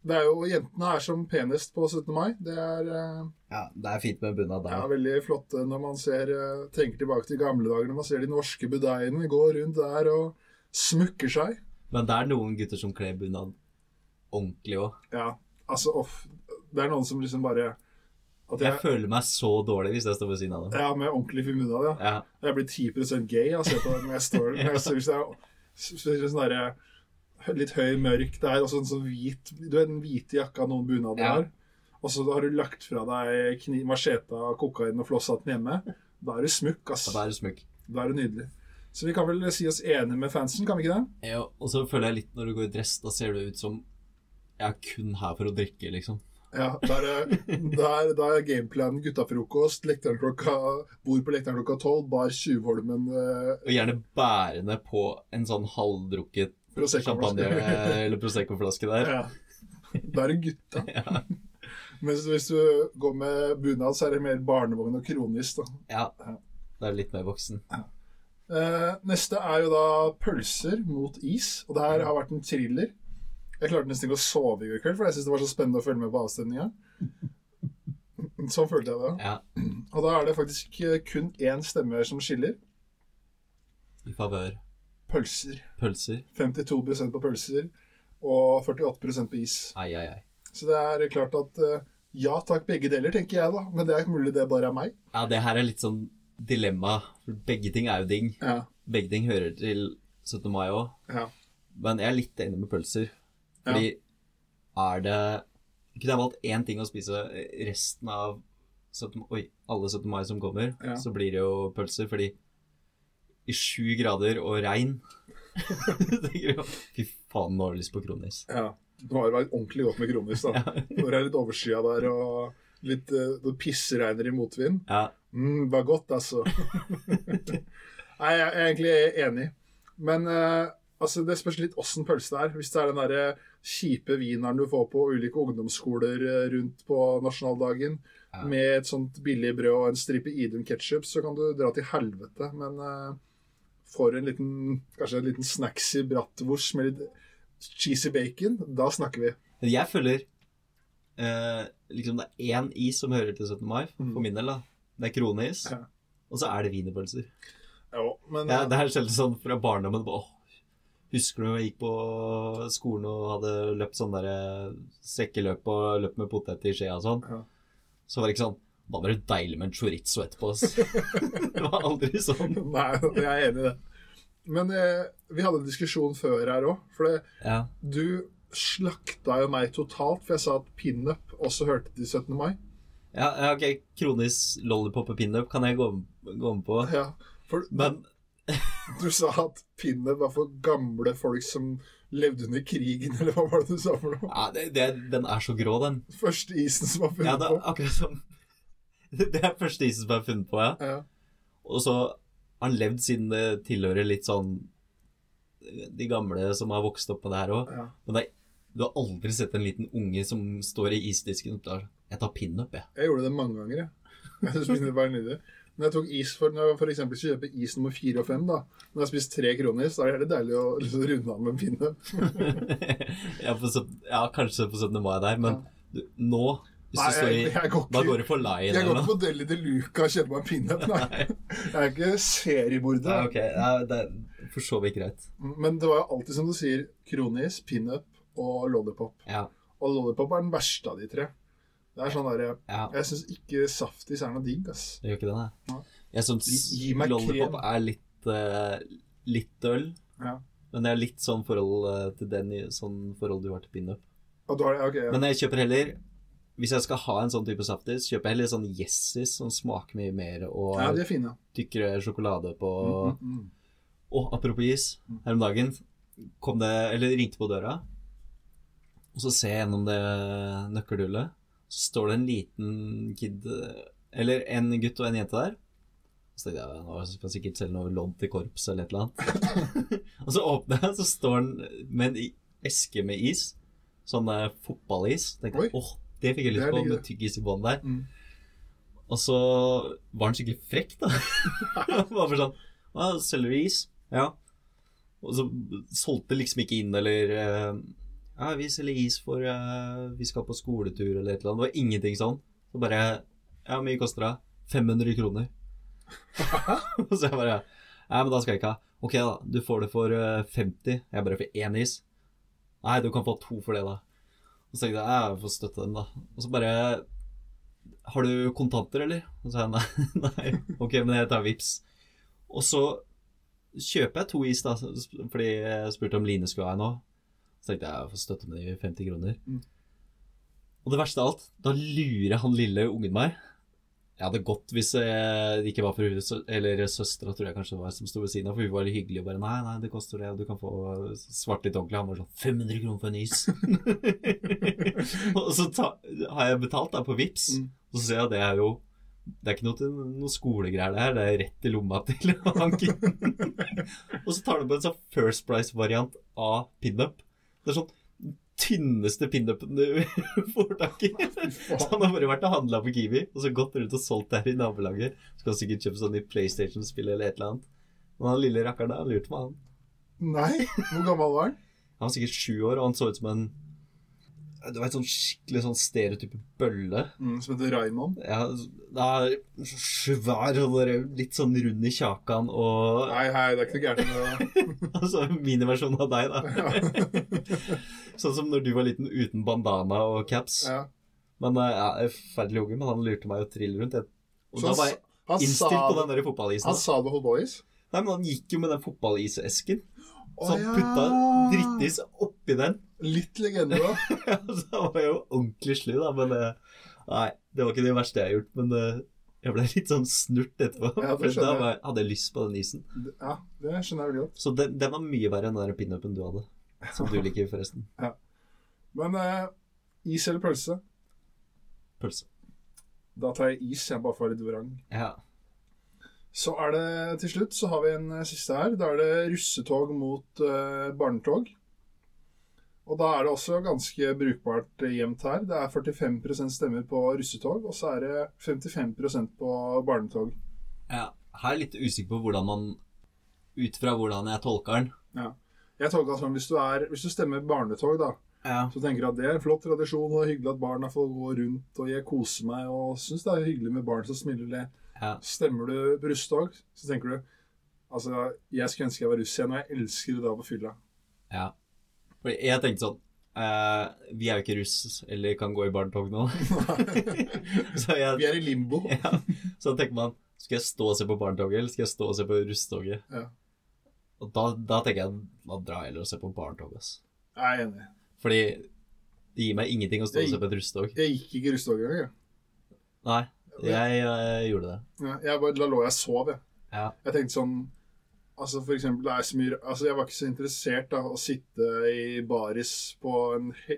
det er jo Jentene er som penest på 17. mai. Det er eh, ja, det er fint med bunad Ja, veldig flotte når man ser, eh, tenker tilbake til gamle dager, når man ser de norske budeiene gå rundt der og smukker seg. Men det er noen gutter som kler bunad ordentlig òg. Ja, altså off, Det er noen som liksom bare Jeg jeg, føler meg så dårlig hvis jeg står ved siden av dem. ja, med ordentlig Fimunda, ja. Ja. Jeg blir 10 gay av å se på det når jeg står der. det er sånn der, litt høy, mørk Det er også en sånn hvit Du vet den hvite jakka noen bunader Ja. har. Og så har du lagt fra deg kniv, macheta, kokain og flosshatten hjemme. Da er du smukk, ass. Da er det smukk. Da er det nydelig. Så vi kan vel si oss enige med fansen, kan vi ikke det? Ja, og så føler jeg litt når du går i dress, da ser du ut som jeg er kun her for å drikke, liksom. Ja, da er, der da er, gameplanen guttafrokost, klokka, bord på lekteren klokka tolv, bar Tjuvholmen eh, Og gjerne bærende på en sånn halvdrukket champagne- eller Prosecco-flaske der. Ja. Da er det gutta. Mens hvis du går med bunad, så er det mer barnevogn og kronisk da. Ja. Da er det litt mer voksen. Eh, neste er jo da pølser mot is, og det her har vært en thriller. Jeg klarte nesten ikke å sove i går kveld, for jeg syntes det var så spennende å følge med på avstemninga. Sånn følte jeg det. Ja. Og da er det faktisk eh, kun én stemme som skiller. I favør Pølser. pølser. 52% på pølser og 48% på is. Ai, ai, ai. Så det er klart at eh, ja takk, begge deler, tenker jeg da. Men det er mulig det bare er meg. Ja, det her er litt sånn dilemma. Begge ting er jo ding. Ja. Begge ting hører til 17. mai òg. ja. Men jeg er litt enig med pølser. Fordi er det Kunne jeg valgt én ting å spise resten av 17, oi, alle 17. mai som kommer, Ja. så blir det jo pølser. Fordi i sju grader og regn Fy faen, nå har du lyst på kronis. ja. Nå har det vært ordentlig godt med kronis, da. Når det er litt overskya der og litt uh, det pissregner i motvind. Ja, Mm, det var godt, altså. Nei, jeg er egentlig enig. Men uh, altså, det spørs litt åssen pølse det er. Hvis det er den derre kjipe wieneren du får på ulike ungdomsskoler eh, rundt på nasjonaldagen, Ja. med et sånt billig brød og en stripe Idun ketsjup, så kan du dra til helvete. Men uh, for en liten, kanskje en liten snacksy bratwurst med litt cheesy bacon, da snakker vi. Jeg føler uh, liksom det er én is som hører til 17. mai, Mm. min del. da. Det er kroneis, Ja. og så er det wienerpølser. Ja, men Ja, eh, det er sjelden sånn fra barndommen åh, Husker du jeg gikk på skolen og hadde løpt sånn der sekkeløp og løpt med potet i skjea og sånn? Ja. Så var det ikke sånn Da var det deilig med en chorizo etterpå. ass. det var aldri sånn. Nei, jeg er enig i det. Men eh, vi hadde en diskusjon før her òg. For det, Ja. du slakta jo meg totalt, for jeg sa at pinup også hørte til 17. mai. ja, ok. Kronis lollipop og pinup kan jeg gå, gå med på. Ja, for Men du sa at pinnet var for gamle folk som levde under krigen, eller hva var det du sa for noe? ja, det, det, den er så grå, den. Første isen som var Ja, funnet det er akkurat som Det er første isen som er funnet på, ja. Ja. Og så har han levd siden det tilhører litt sånn De gamle som har vokst opp med det her òg. Ja. Men det, du har aldri sett en liten unge som står i isdisken og tar Jeg tar pinup, jeg. Jeg gjorde det mange ganger, jeg. Jeg pinup var nydelig. Når jeg tok is for, når jeg for eksempel kjøper is nummer fire og fem, da, når jeg har spist tre kroner, så er det deilig å liksom, runde av med en pinne. ja, på, ja, kanskje på 17. mai der, men du, nå hvis Nei, du står i jeg- jeg går ikke- Da går du for line. Jeg går ikke på Deli de Luca og kjøper meg en pinup. Nei. Jeg er ikke seriemorder. Okay. ja, det er for så vidt greit. Men det var jo alltid, som du sier, kronis, pinup og lollipop. Ja, Og lollipop er den verste av de tre. Det er sånn der, ja. Jeg syns ikke saftis er noe digg, ass. Det gjør ikke det, nei. Nei. Jeg syns lollipop er litt uh, litt øl. Ja. men det er litt sånn forhold eh, til den sånn forhold du har til pinup. Og du har, ok, ja. Men jeg kjøper heller Hvis jeg skal ha en sånn type saftis, kjøper jeg heller sånn Yessis som smaker mye mer, og ja, fine. tykkere sjokolade på Mm, mm. Og apropos is, her om dagen kom det Eller ringte på døra, og så ser jeg gjennom det nøkkelhullet, står det en liten kid Eller en gutt og en jente der. Så tenkte jeg nå skal jeg sikkert selge noe lodd til korps eller et eller annet. og så åpner jeg, så står han med en eske med is. Sånn eh, fotballis. Tenkte jeg, åh, det fikk jeg lyst på, med tyggis i bånn der. Mm. Og så var han skikkelig frekk, da. Bare for sånn selger du is? Ja. Og så solgte liksom ikke inn, eller eh, Ja, vi selger is for uh, Vi skal på skoletur, eller et eller annet. Det var ingenting sånn. Så bare Ja, mye koster det? 500 kroner. og så jeg bare Ja, men da skal jeg ikke ha. Ok, da. Du får det for eh, 50. Jeg bare får én is. Nei, du kan få to for det, da. Og så tenkte jeg jeg får støtte dem, da. Og så bare Har du kontanter, eller? Og så sa jeg nei. nei. Ok, men jeg tar vips. Og så kjøper jeg to is, da, fordi jeg spurte om Line skulle ha en òg. Så tenkte jeg jeg får støtte med de 50 kroner. Mm. Og det verste av alt, da lurer han lille ungen meg. Jeg hadde gått hvis eh, det ikke var for eller søstera, tror jeg kanskje det var, som sto ved siden av, for hun var litt hyggelig og bare Nei, nei, det koster det, og du kan få svart litt ordentlig. Han var sånn 500 kroner for en is. og så ta, har jeg betalt da på Vips, Mm. og så ser jeg at det er jo det er ikke noe, noe skolegreier det her, det er rett i lomma til Hanken. og så tar du på en sånn First Price-variant av pinup. Det er sånn tynneste pinupen du får tak i. Så han har bare vært og handla på Kiwi, og så gått rundt og solgt det her i nabolaget. han sikkert kjøpe sånn i PlayStation-spill eller et eller annet. Men han lille rakkeren der, han lurte meg, han. Nei? Hvor gammel var han? Han var sikkert sju år, og han så ut som en Du et sånn skikkelig sånn stereotype bølle. Mm, som heter Raymond. Ja, det er svær og litt sånn rund i kjakan og Hei, hei, det er ikke noe gærent med det. Altså miniversjonen av deg, da. Sånn som når du var liten uten bandana og caps. Ja. Men eh, ja, Forferdelig unge, men han lurte meg å trille rundt. Jeg, og Så da han, var jeg innstilt på den der fotballisen. han sa det holdt boys? Nei, men han gikk jo med den fotballisesken. Så han ja. putta drittis oppi den. Litt legende, da. Ja, så var jeg jo ordentlig slu, da. Men eh, nei, det var ikke det verste jeg har gjort. Men eh, jeg ble litt sånn snurt etterpå. Ja, for da jeg. hadde jeg lyst på den isen. Ja, det skjønner jeg veldig godt. Så den, den var mye verre enn den pinupen du hadde. Som du liker, forresten. Men uh, is eller pølse? Pølse. Da tar jeg is, jeg bare får litt vrang. Ja. Så er det til slutt så har vi en eh, siste her. Da er det russetog mot uh, barnetog. Og da er det også ganske brukbart eh, jevnt her. Det er 45% stemmer på russetog, og så er det 55% på barnetog. ja. Her er jeg litt usikker på hvordan man Ut fra hvordan jeg tolker den. Jeg tolker det som hvis du, er, hvis du stemmer barnetog, da, Ja. så tenker du at det er en flott tradisjon, og hyggelig at barna får gå rundt, og jeg koser meg og syns det er hyggelig med barn som smiler ler. Ja. Stemmer du russetog, så tenker du Altså, jeg skulle ønske jeg var russ igjen, og jeg elsker det da på fylla. ja. For jeg tenkte sånn Uh, Vi er jo ikke russ eller kan gå i barnetog nå. så jeg Vi er i limbo. ja. Så tenker man Skal jeg stå og se på barnetoget, eller skal jeg stå og se på russtoget? Ja. Og da, da tenker jeg da drar jeg heller og ser på barnetoget. Jeg er enig. Fordi det gir meg ingenting å stå og se på et russetog. Jeg gikk ikke russetog engang. jeg. Nei, jeg, jeg gjorde det. Ja, jeg bare, da lå jeg og sov, jeg. Ja. Jeg tenkte sånn Altså for eksempel, det er så mye Altså Jeg var ikke så interessert da å sitte i baris på en he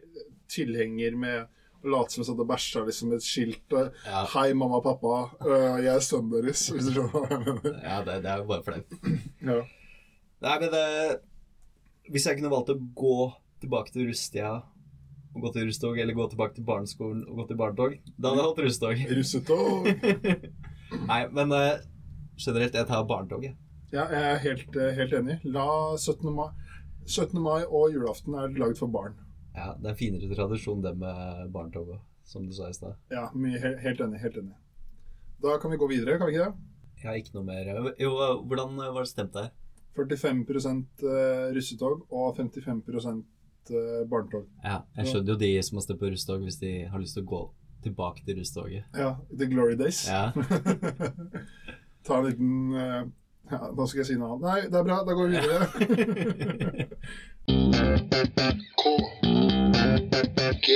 tilhenger med og late som jeg satt og bæsja liksom et skilt Ja, 'Hei, mamma og pappa, uh, jeg er sønnen deres', hvis du skjønner hva jeg mener. ja det, det er jo bare flaut. Ja. Nei, men det, Hvis jeg kunne valgt å gå tilbake til russetida og gå til russetog, eller gå tilbake til barneskolen og gå til barnetog, da hadde jeg hatt russetog. Russetog. Nei, men uh, generelt, jeg tar barnetoget. Ja, jeg er helt, eh, helt enig. La 17. mai 17. mai og julaften er laget for barn. Ja, det er en finere tradisjon, det med barnetoget, som du sa i stad. Ja, helt enig. Helt enig. Da kan vi gå videre, kan vi ikke det? Jeg har ikke noe mer Jo, hvordan var det stemt der? 45 eh, russetog og 55 eh, barnetog. Ja, jeg skjønner jo de som har stått på russetog, hvis de har lyst til å gå tilbake til russtoget. Ja, The Glory Days. Ja. Ta en liten uh, ja, Nå skal jeg si noe annet. Nei, det er bra. Da går vi videre. K G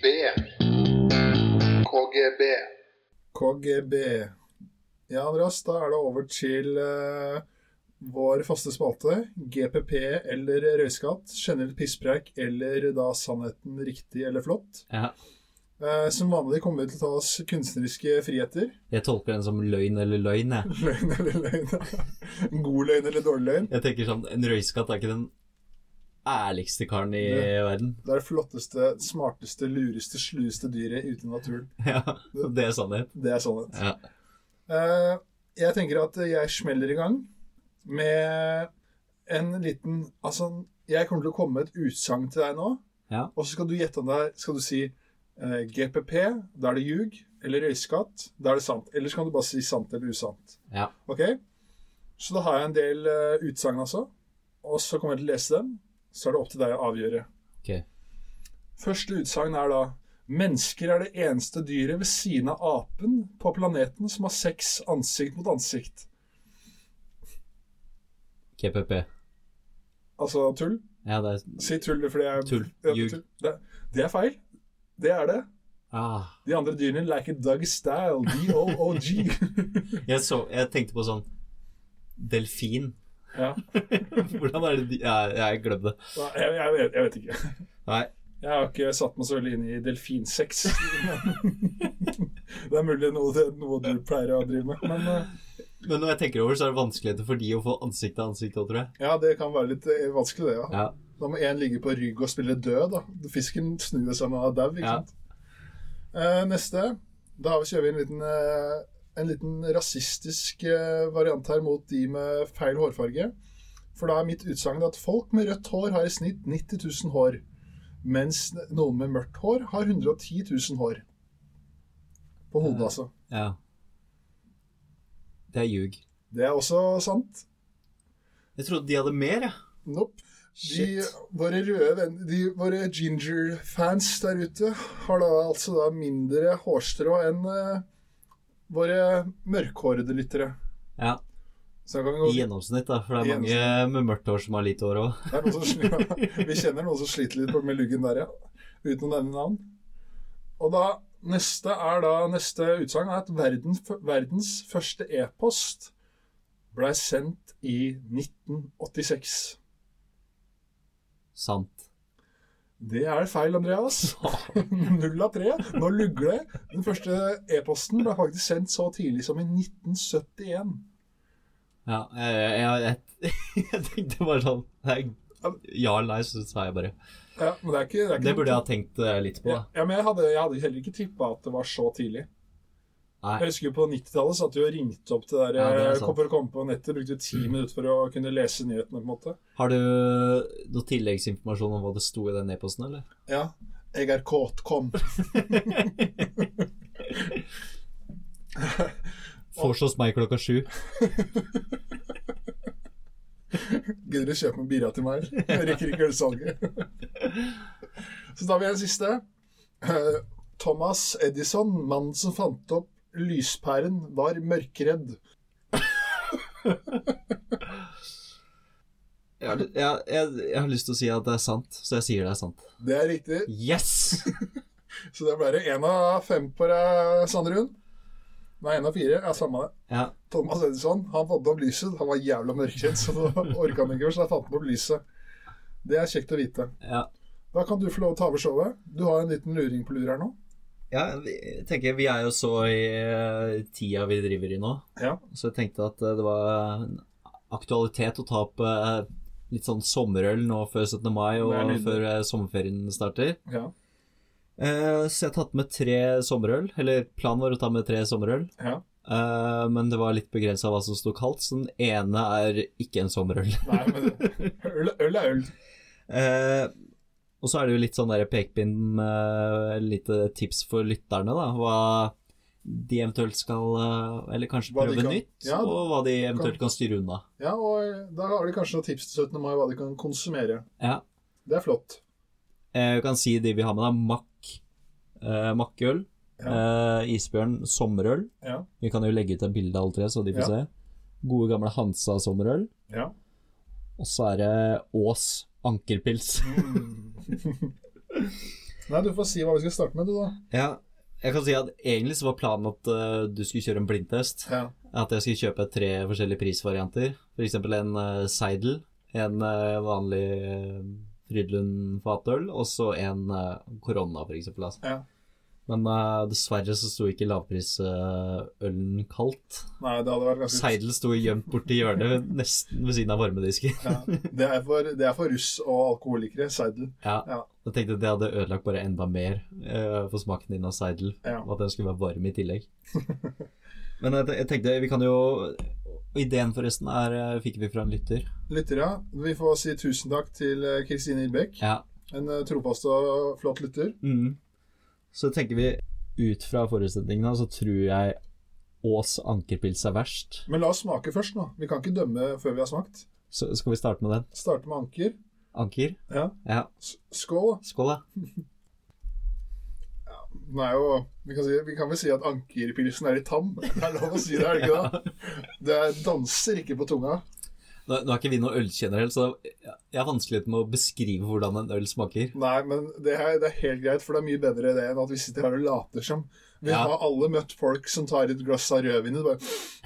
B KGB KGB. Ja, Andreas, da er det over til eh, vår faste spalte. GPP eller røyskatt. Generelt pisspreik eller da sannheten riktig eller flott. ja. Eh, som vanlig kommer vi til å ta oss kunstneriske friheter. Jeg tolker den som løgn eller løgn, jeg. Løgn eller løgn. God løgn eller dårlig løgn. Jeg tenker sånn, En røyskatt er ikke den ærligste karen i Det- verden. Det er det flotteste, smarteste, lureste, slueste dyret ute i naturen. Ja, Det er sannhet. Det er sannhet. Ja. Eh, jeg tenker at jeg smeller i gang med en liten Altså, jeg kommer til å komme med et utsagn til deg nå, Ja. og så skal du gjette om det er Skal du si eh, GPP, da er det ljug, eller røyskatt, da er det sant. Eller så kan du bare si sant eller usant. Ja. Ok? Så da har jeg en del uh, utsagn, altså. Og så kommer jeg til å lese dem. Så er det opp til deg å avgjøre. Okay. Første utsagn er da Mennesker er det eneste dyret ved siden av apen på planeten som har sex ansikt mot ansikt. KPP. Altså tull? Ja, det er Si tull, fordi jeg Tull. Ja, Ljug. tull. Det, det er feil. Det er det. ah. De andre dyrene like a dog style. D-O-O-G. jeg, så, jeg tenkte på sånn Delfin. ja. Hvordan er det de ja, Jeg glemte det. Nei, Jeg, jeg, vet, jeg vet ikke. Nei. Jeg har ikke satt meg så veldig inn i delfinsex. det er mulig noe, noe du pleier å drive med. Men eh, Men når jeg tenker over, så er det vanskeligheter for de å få ansikt til ansikt òg, tror jeg. ja, det kan være litt eh, vanskelig, det. ja. Ja. Da må én ligge på rygg og spille død. da. Fisken snur seg når han er dau. ikke Ja. sant? Eh, neste. Da har vi kjører vi en liten, eh, en liten rasistisk eh, variant her mot de med feil hårfarge. For da er mitt utsagn at folk med rødt hår har i snitt 90 000 hår. Mens noen med mørkt hår har 110 000 hår. På hodet, altså. ja. Det er ljug. Det er også sant. Jeg trodde de hadde mer, jeg. Nope. De, våre røde venner, de, våre ginger-fans der ute, har da altså da mindre hårstrå enn uh, våre mørkhårede lyttere. Ja. I gjennomsnitt, da. For det er mange med mørkt hår som har lite hår òg. vi kjenner noen som sliter litt med luggen der, ja. Uten å nevne navn. Og da Neste er da neste utsagn er at verdens, verdens første e-post blei sendt i 1986. Sant. Det er feil, Andreas. Null av tre. Nå lugger det. Den første e-posten ble faktisk sendt så tidlig som i 1971. Ja, jeg, jeg, jeg, jeg tenkte bare sånn Ja eller nei, så sa jeg bare. Ja, men det er ikke Det, er ikke Det burde jeg ha tenkt eh, litt på, ja, ja, men jeg hadde, jeg hadde heller ikke tippa at det var så tidlig. Nei. Jeg husker jo På 90-tallet satt vi og ringte opp til der Ja, det er ja, sant. kom for å komme på nettet. Brukte ti minutter for å kunne lese nyhetene. på en måte Har du noe tilleggsinformasjon om hva det sto i den e-posten, eller? Ja. Jeg er kåt, kom. Vors hos meg klokka sju. Gidder du kjøpe en birra til meg? Jeg rekker ikke ølsalget. Så har vi en siste. Eh, Thomas Edison, mannen som fant opp lyspæren, var mørkredd. Jeg, har- jeg, jeg, jeg har lyst til å si at det er sant, så jeg sier det er sant. Det er riktig. Yes! Så det ble det én av fem på deg, Sanderud. Nei, én av fire. Ja, samme det. Ja, Thomas Edison han fant opp lyset. Han var jævla mørkredd, så da orka han ikke, så da fant han opp lyset. Det er kjekt å vite. ja. Da kan du få lov å ta over showet. Du har en liten luring på lur her nå. ja jeg tenker Vi er jo så i eh, tida vi driver i nå, Ja. så jeg tenkte at eh, det var aktualitet å ta opp eh, litt sånn sommerøl nå før 17. mai og Det før sommerferien starter. Ja. Eh, så jeg har tatt med tre sommerøl. Eller planen var å ta med tre sommerøl. ja. Uh, men det var litt begrensa hva som sto kaldt, så den ene er ikke en sommerøl. Nei, men øl, øl er øl. Uh, og så er det jo litt sånn pekepinn med lite tips for lytterne, da. Hva de eventuelt skal Eller kanskje prøve kan- nytt, ja, og hva de eventuelt kan styre unna. Ja, og da har de kanskje noen tips til 17. mai hva de kan konsumere. Ja. Det er flott. Jeg kan si de vi har med, da. Mack. Eh, Makkøl. Eh, isbjørn sommerøl. Ja. Vi kan jo legge ut et bilde av alle tre, så de får Ja. se. Gode gamle Hansa sommerøl. Ja. Og så er det Ås ankerpils. Nei, du får si hva vi skal starte med, du, da. ja, jeg kan si at egentlig så var planen at uh, du skulle kjøre en blindtest. Ja. At jeg skulle kjøpe tre forskjellige prisvarianter. F.eks. en uh, Seidel, en uh, vanlig Frydenlund fatøl, og så en uh, for f.eks. Altså. Ja. Men uh, dessverre så sto ikke lavprisølen kaldt. Nei, det hadde vært ganske Seidel sto gjemt borti hjørnet, nesten ved siden av varmedisken. ja. det, er for, det er for russ og alkoholikere. Seidel. Ja. Ja. Jeg tenkte det hadde ødelagt bare enda mer uh, for smaken din av Seidel. Ja. Og at den skulle være varm i tillegg. Men jeg, jeg tenkte vi kan jo og Ideen forresten er, eh, fikk vi fra en lytter. Lytter, ja. vi får si tusen takk til eh, Kristine Ilbekk. Ja. En eh, trofast og flott lytter. Mm. Så tenker vi ut fra forutsetningene, så tror jeg Ås ankerpils er verst. Men la oss smake først, nå. Vi kan ikke dømme før vi har smakt. Så skal vi starte med den. Starte med anker. Anker? Ja. Ja. Skål. Skål, da. Den er jo vi kan, si, vi kan vel si at ankerpilsen er litt tam. Det er lov å si det, er det ikke det? Det danser ikke på tunga. Nå, nå er ikke vi noen ølkjennere helt, så jeg har vanskelighet med å beskrive hvordan en øl smaker. Nei, men det er, det er helt greit, for det er mye bedre det enn at vi sitter her og later som. Vi Ja. har alle møtt folk som tar et glass av rødvin og bare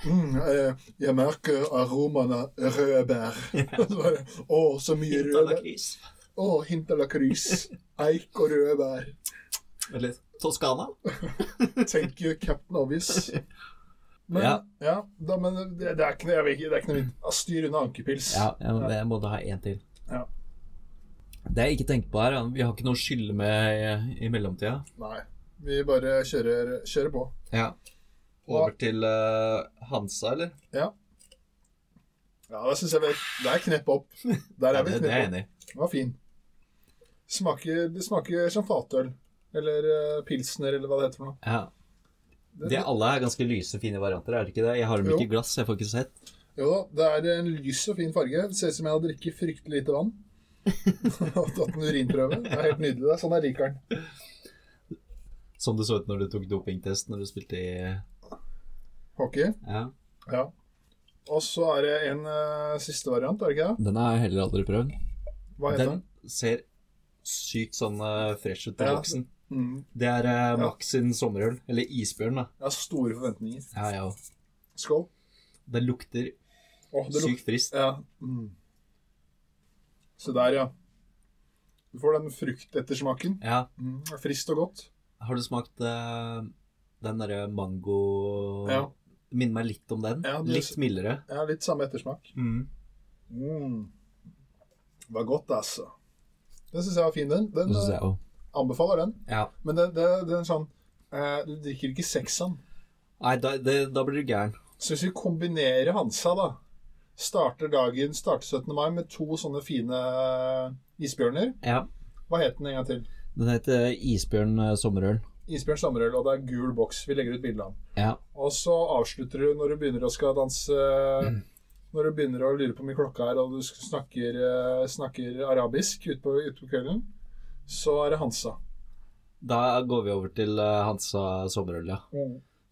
mm, eh, 'Jeg merker aromaen av rødbær'. Bare, Å, så mye rødbær. Å, hint av lakris. Eik og rødbær. Vent litt. Toskana? Thank you, Captain Obvious. Men, ja. Ja. da, men det, det er ikke noe det er ikke noe. Ah, Styr unna ankepils. Ja, jeg, jeg må da ha én til. Ja. Det jeg ikke tenker på her, er vi har ikke noe å skylle med i, i mellomtida. Nei. Vi bare kjører, kjører på. Ja. Over til uh, Hansa, eller? Ja. Ja, det syns jeg vi Det er knepp opp. Der Ja, er vi det, det er jeg enig i. Den var fin. Smaker, det smaker som fatøl. Eller eh, pilsner, eller hva det heter for noe. Ja. Det, De alle er ganske lyse, fine varianter, er det ikke det? Jeg har dem ikke i glass, jeg får ikke sett. Jo da, det er en lys og fin farge. Det ser ut som jeg har drukket fryktelig lite vann. Og tatt en urinprøve. Det er helt nydelig. det er Sånn jeg liker den. Som det så ut når du tok dopingtest når du spilte i Hockey. Ja. Ja. Og så er det en uh, siste variant, er det ikke det? Den har jeg heller aldri prøvd. Hva heter Den den? ser sykt sånn uh, fresh ut på Ja. boksen. Mm. Det er eh, Max sin sommerøl. Eller isbjørn, da. Jeg har store forventninger. Ja, ja. Skål. Det lukter Åh, det lukter sykt friskt. Ja. Mm. Se der, ja. Du får den fruktettersmaken. Ja. Mm. Friskt og godt. Har du smakt eh, den derre mango Ja. Minner meg litt om den. Ja, du- Litt mildere. Ja, litt samme ettersmak. Mm. Mm. Det var godt, altså. Den syns jeg var fin, den. Den Det syns eh, jeg òg. Anbefaler den. Ja. Men det, det, det er en sånn eh, Du drikker ikke seks av. Nei, da, det, da blir du gæren. Så hvis vi kombinerer Hansa, da Starter dagen starter 17. mai med to sånne fine eh, isbjørner. Ja. Hva het den en gang til? Den heter Isbjørn eh, sommerøl. Isbjørn sommerøl, og det er gul boks. Vi legger ut bilde av den. Ja. Og så avslutter du når du begynner å skal danse Når du begynner å lure på hvor mye klokka er, og du snakker, eh, snakker arabisk utpå ut på kvelden, så er det Hansa. Da går vi over til eh, Hansa sommerøl, ja.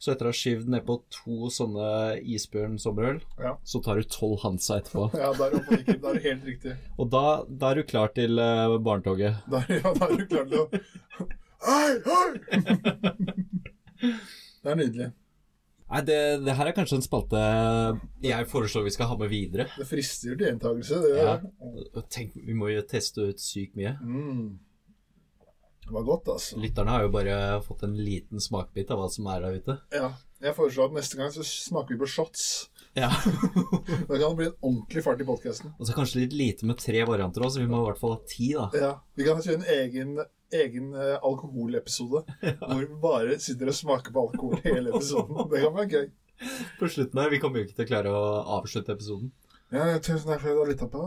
Så etter å ha skyvd nedpå to sånne Isbjørn sommerøl, Ja. så tar du tolv Hansa etterpå. Ja, da er, du helt riktig. Og da, da er du klar til uh, barnetoget. Da ja, da er du klar til å Hei, hei! Det er nydelig. Nei, det, det her er kanskje en spalte jeg foreslår vi skal ha med videre. Det frister jo til gjentakelse. Ja. Tenk, vi må jo teste ut sykt mye. Mm. Det var godt, altså. Lytterne har jo bare fått en liten smakbit av hva som er der ute. Ja. Jeg foreslår at neste gang så smaker vi på shots. Ja. Da kan det bli en ordentlig fart i podkasten. Og så kanskje litt lite med tre varianter òg, så vi må i hvert fall ha ti, da. Ja. Vi kan kjøre en egen, egen alkoholepisode alkoholepisode hvor vi bare sitter og smaker på alkohol hele episoden. Det kan være gøy. På slutten her, Vi kommer jo ikke til å klare å avslutte episoden. Ja, tusen takk for at du har lytta på.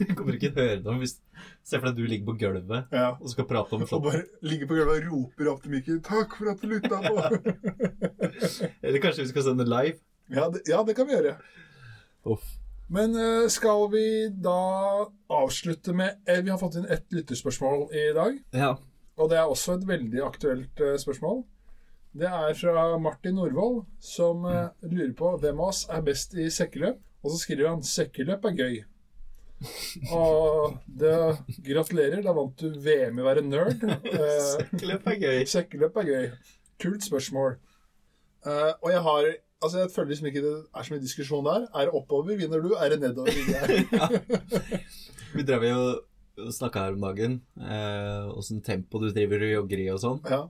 du kommer ikke til å høre noe hvis Se for deg at du ligger på gulvet Ja. og skal prate om flott. Og bare ligger på gulvet og roper opp til Mikkel 'Takk for at du lytta på'. Eller kanskje vi skal sende live? ja, det, ja, det kan vi gjøre. Uff. Men eh, skal vi da avslutte med eh, Vi har fått inn ett lytterspørsmål i dag. Ja. Og det er også et veldig aktuelt eh, spørsmål. Det er fra Martin Norvoll, som eh, lurer på hvem av oss er best i sekkeløp. Og så skriver han 'sekkeløp er gøy'. Og det, gratulerer, da vant du VM i å være nerd. Eh, Sekkeløp er gøy. sekkeløp er gøy. Kult spørsmål. Eh, og jeg har Altså, jeg føler liksom ikke det er så mye diskusjon der. Er det oppover, vinner du. Er det nedover, vinner jeg. Vi drev jo og snakka her om dagen, eh, tempo du driver og jogger i og sånn. Ja,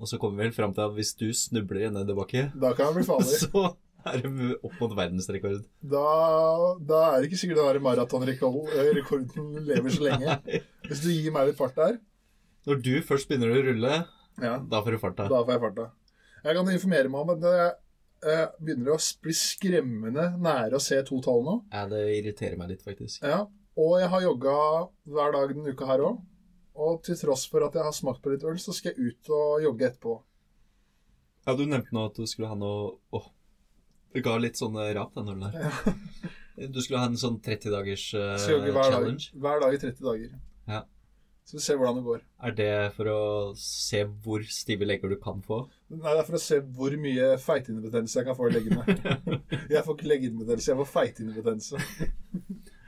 Og så kommer vi vel fram til at hvis du snubler i en nedoverbakke, da kan det bli farlig. så er det opp mot verdensrekord. Da, da er det ikke sikkert den er maratonrekorden lever så lenge. Hvis du gir meg litt fart der, Når du først begynner å rulle, ja, da får du farta. da får jeg farta. Jeg kan informere meg om at jeg eh, begynner å bli skremmende nære å se to-tall nå. Ja, det irriterer meg litt, faktisk. Ja, og jeg har jogga hver dag denne uka her òg. Og til tross for at jeg har smakt på litt øl, så skal jeg ut og jogge etterpå. Ja, du nevnte nå at du skulle ha noe Åh, det ga litt sånn rap, den ølen der. Du skulle ha en sånn 30 dagers uh, hver dag, challenge. hver dag i 30 dager. Ja. Så vi ser hvordan det går. Er det for å se hvor stive legger du kan få? Nei, det er for å se hvor mye feitinnebetennelse jeg kan få i leggene. Jeg får ikke legginnebetennelse, jeg får feitinnebetennelse.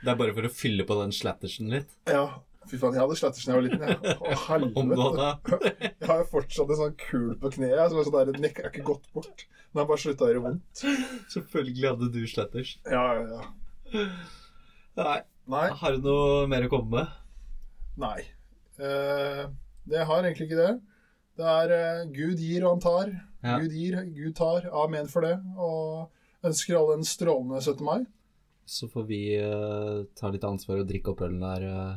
Det er bare for å fylle på den slattersen litt? Ja, fy faen, jeg hadde slattersen da jeg var liten. jeg. Å, helvete. Jeg har fortsatt en sånn kul på kneet. Er sånn der, Nekk er ikke gått bort. Den har bare slutta å gjøre vondt. Selvfølgelig hadde du slatters. Ja, ja, ja. Nei. Nei. Har du noe mer å komme med? Nei. Eh, det har egentlig ikke det. Det er eh, Gud gir og han tar. Ja. Gud gir, Gud tar. Amen for det. Og ønsker alle en strålende 17. mai. Så får vi eh, ta litt ansvar og drikke opp ølen der eh,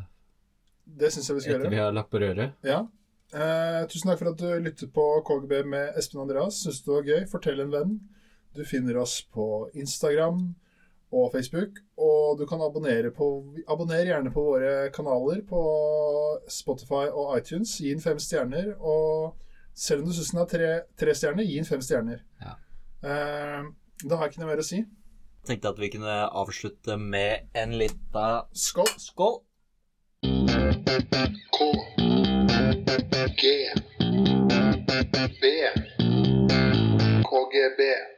Det syns jeg vi skal etter gjøre. vi har lagt på røret. Ja. Eh, tusen takk for at du lyttet på KGB med Espen Andreas. Syns du det var gøy? Fortell en venn. Du finner oss på Instagram og Facebook. Og du kan abonnere på Abonner gjerne på våre kanaler på Spotify og iTunes. Gi den fem stjerner. Og selv om du syns den er tre, tre stjerner, gi den fem stjerner. Ja. Eh, da har jeg ikke noe mer å si. Tenkte at vi kunne avslutte med en lita Skål! skål. K. G. B. KGB.